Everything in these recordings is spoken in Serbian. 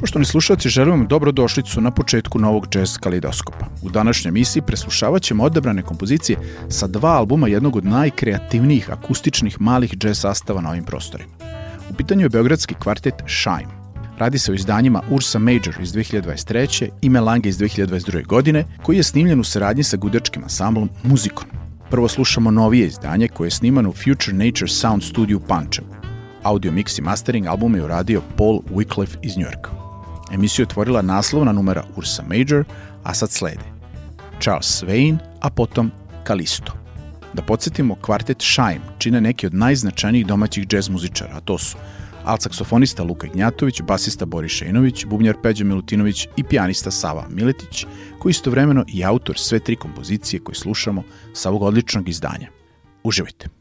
Poštovni slušalci, želim vam dobrodošlicu na početku novog jazz kalidoskopa. U današnjoj emisiji preslušavat ćemo odabrane kompozicije sa dva albuma jednog od najkreativnijih akustičnih malih jazz sastava na ovim prostorima. U pitanju je beogradski kvartet Shine. Radi se o izdanjima Ursa Major iz 2023. i Melange iz 2022. godine, koji je snimljen u saradnji sa gudačkim ansamblom Muzikon. Prvo slušamo novije izdanje koje je snimano u Future Nature Sound Studio Pančevu. Audio mix i mastering albuma je uradio Paul Wycliffe iz Njujorka. Emisiju je otvorila naslovna numera Ursa Major, a sad slede Charles Swain, a potom Kalisto. Da podsjetimo, kvartet Shine čine neki od najznačajnijih domaćih džez muzičara, a to su alt-saksofonista Luka Ignjatović, basista Boris Šejnović, bubnjar Peđa Milutinović i pijanista Sava Miletić, koji istovremeno i autor sve tri kompozicije koje slušamo sa ovog odličnog izdanja. Uživajte!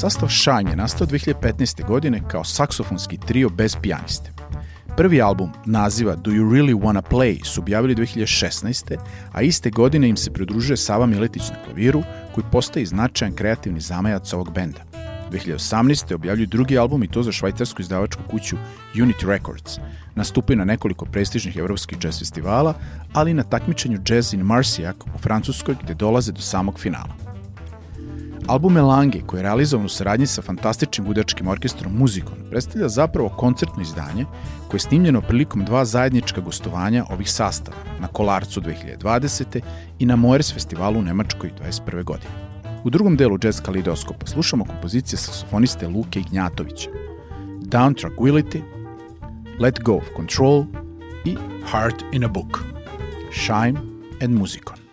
Sastav Shine je nastao 2015. godine kao saksofonski trio bez pijaniste. Prvi album naziva Do You Really Wanna Play su objavili 2016. a iste godine im se pridružuje Sava Miletić na klaviru, koji postaje značajan kreativni zamajac ovog benda. 2018. objavljuju drugi album i to za švajcarsku izdavačku kuću Unity Records. Nastupaju na nekoliko prestižnih evropskih jazz festivala, ali i na takmičenju Jazz in Marciac u Francuskoj gde dolaze do samog finala. Album Elange, koji je realizovan u saradnji sa fantastičnim budačkim orkestrom Muzikon, predstavlja zapravo koncertno izdanje koje je snimljeno prilikom dva zajednička gostovanja ovih sastava, na Kolarcu 2020. i na Moers festivalu u Nemačkoj 21. godine. U drugom delu jazz kalidoskopa slušamo kompozicije saksofoniste Luke Ignjatovića, Down Tranquility, Let Go of Control i Heart in a Book, Shine and Muzikon.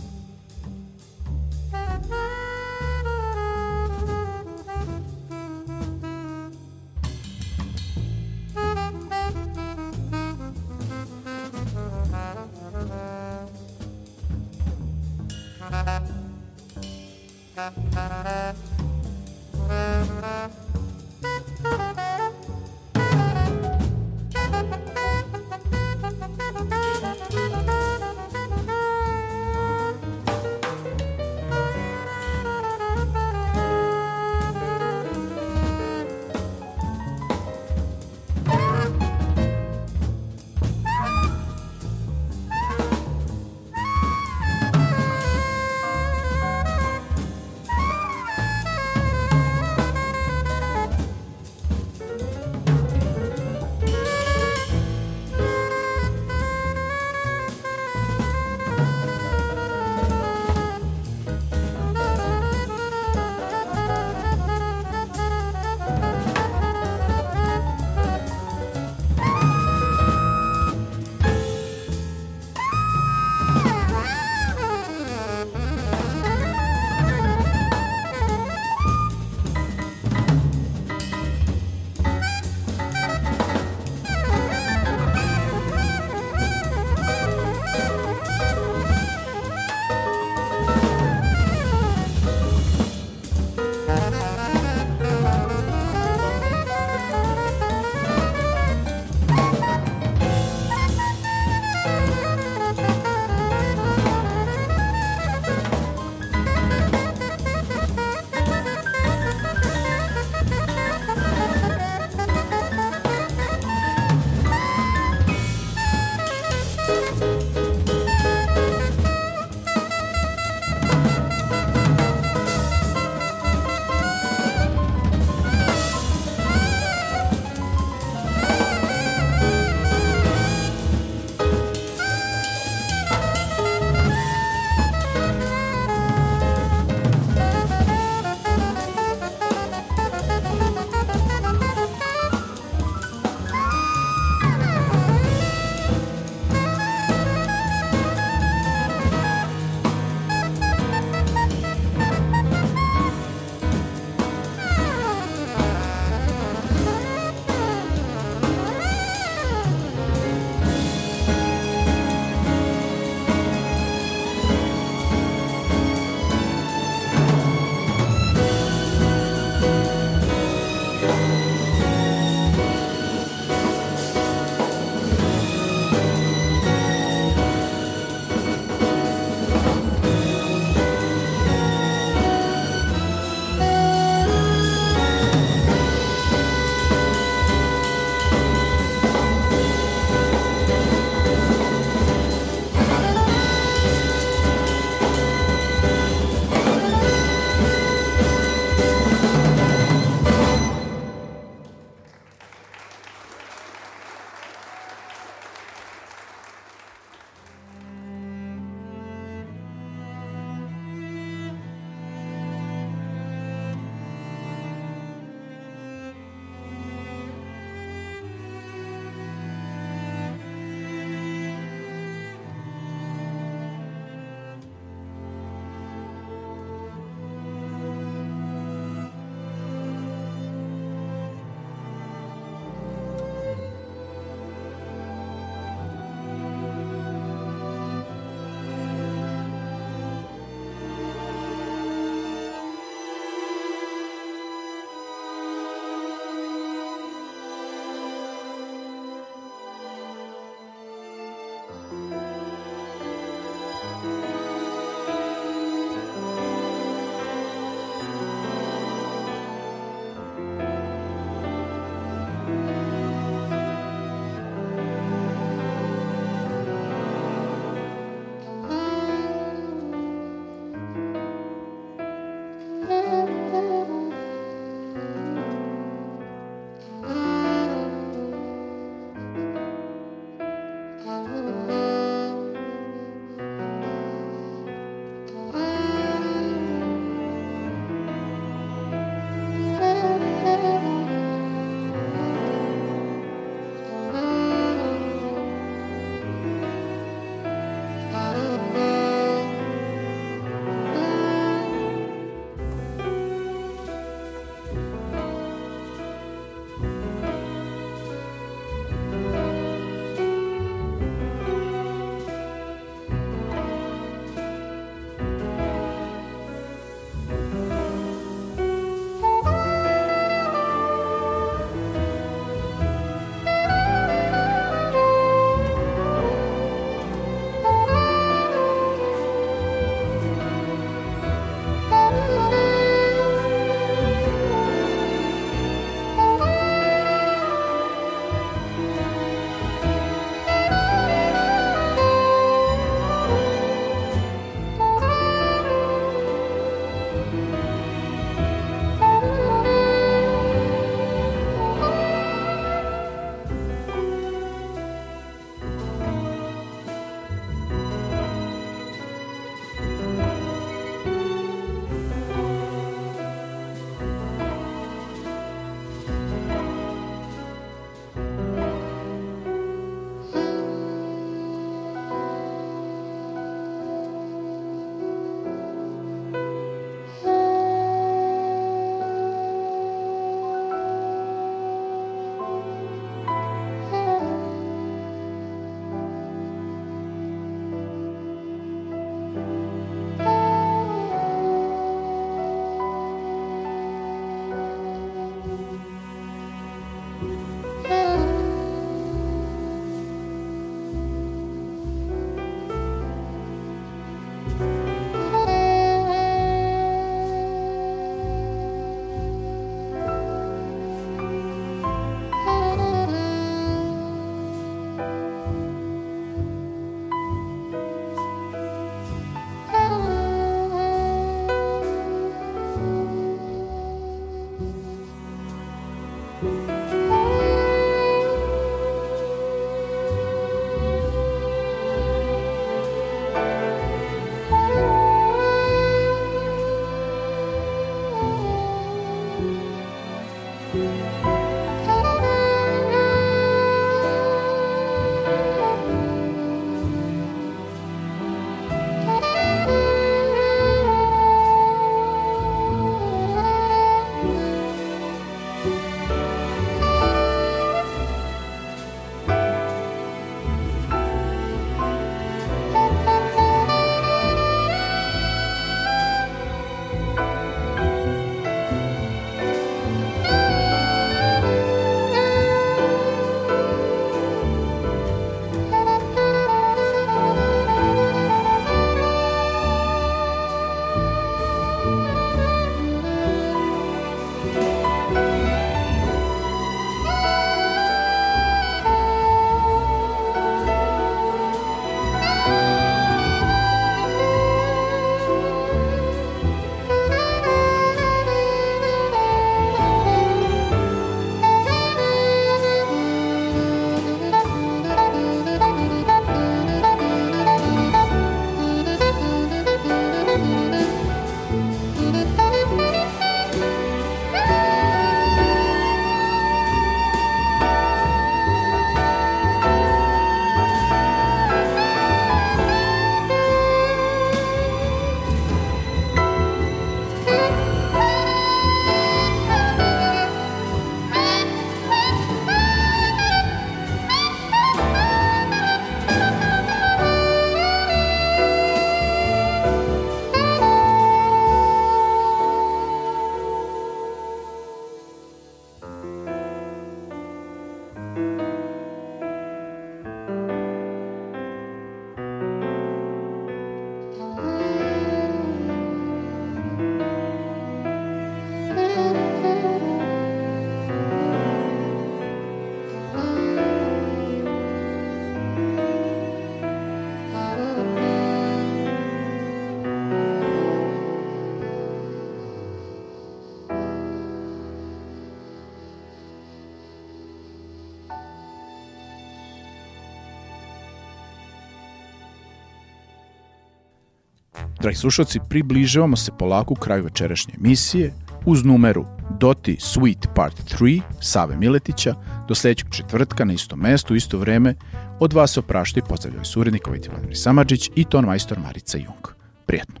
Dragi slušalci, približavamo se polako kraju večerašnje emisije uz numeru Doti Sweet Part 3 Save Miletića do sledećeg četvrtka na istom mestu, isto vreme od vas oprašta i pozdravljaju surednik Vojti Vladimir Samadžić i ton majstor Marica Jung. Prijetno.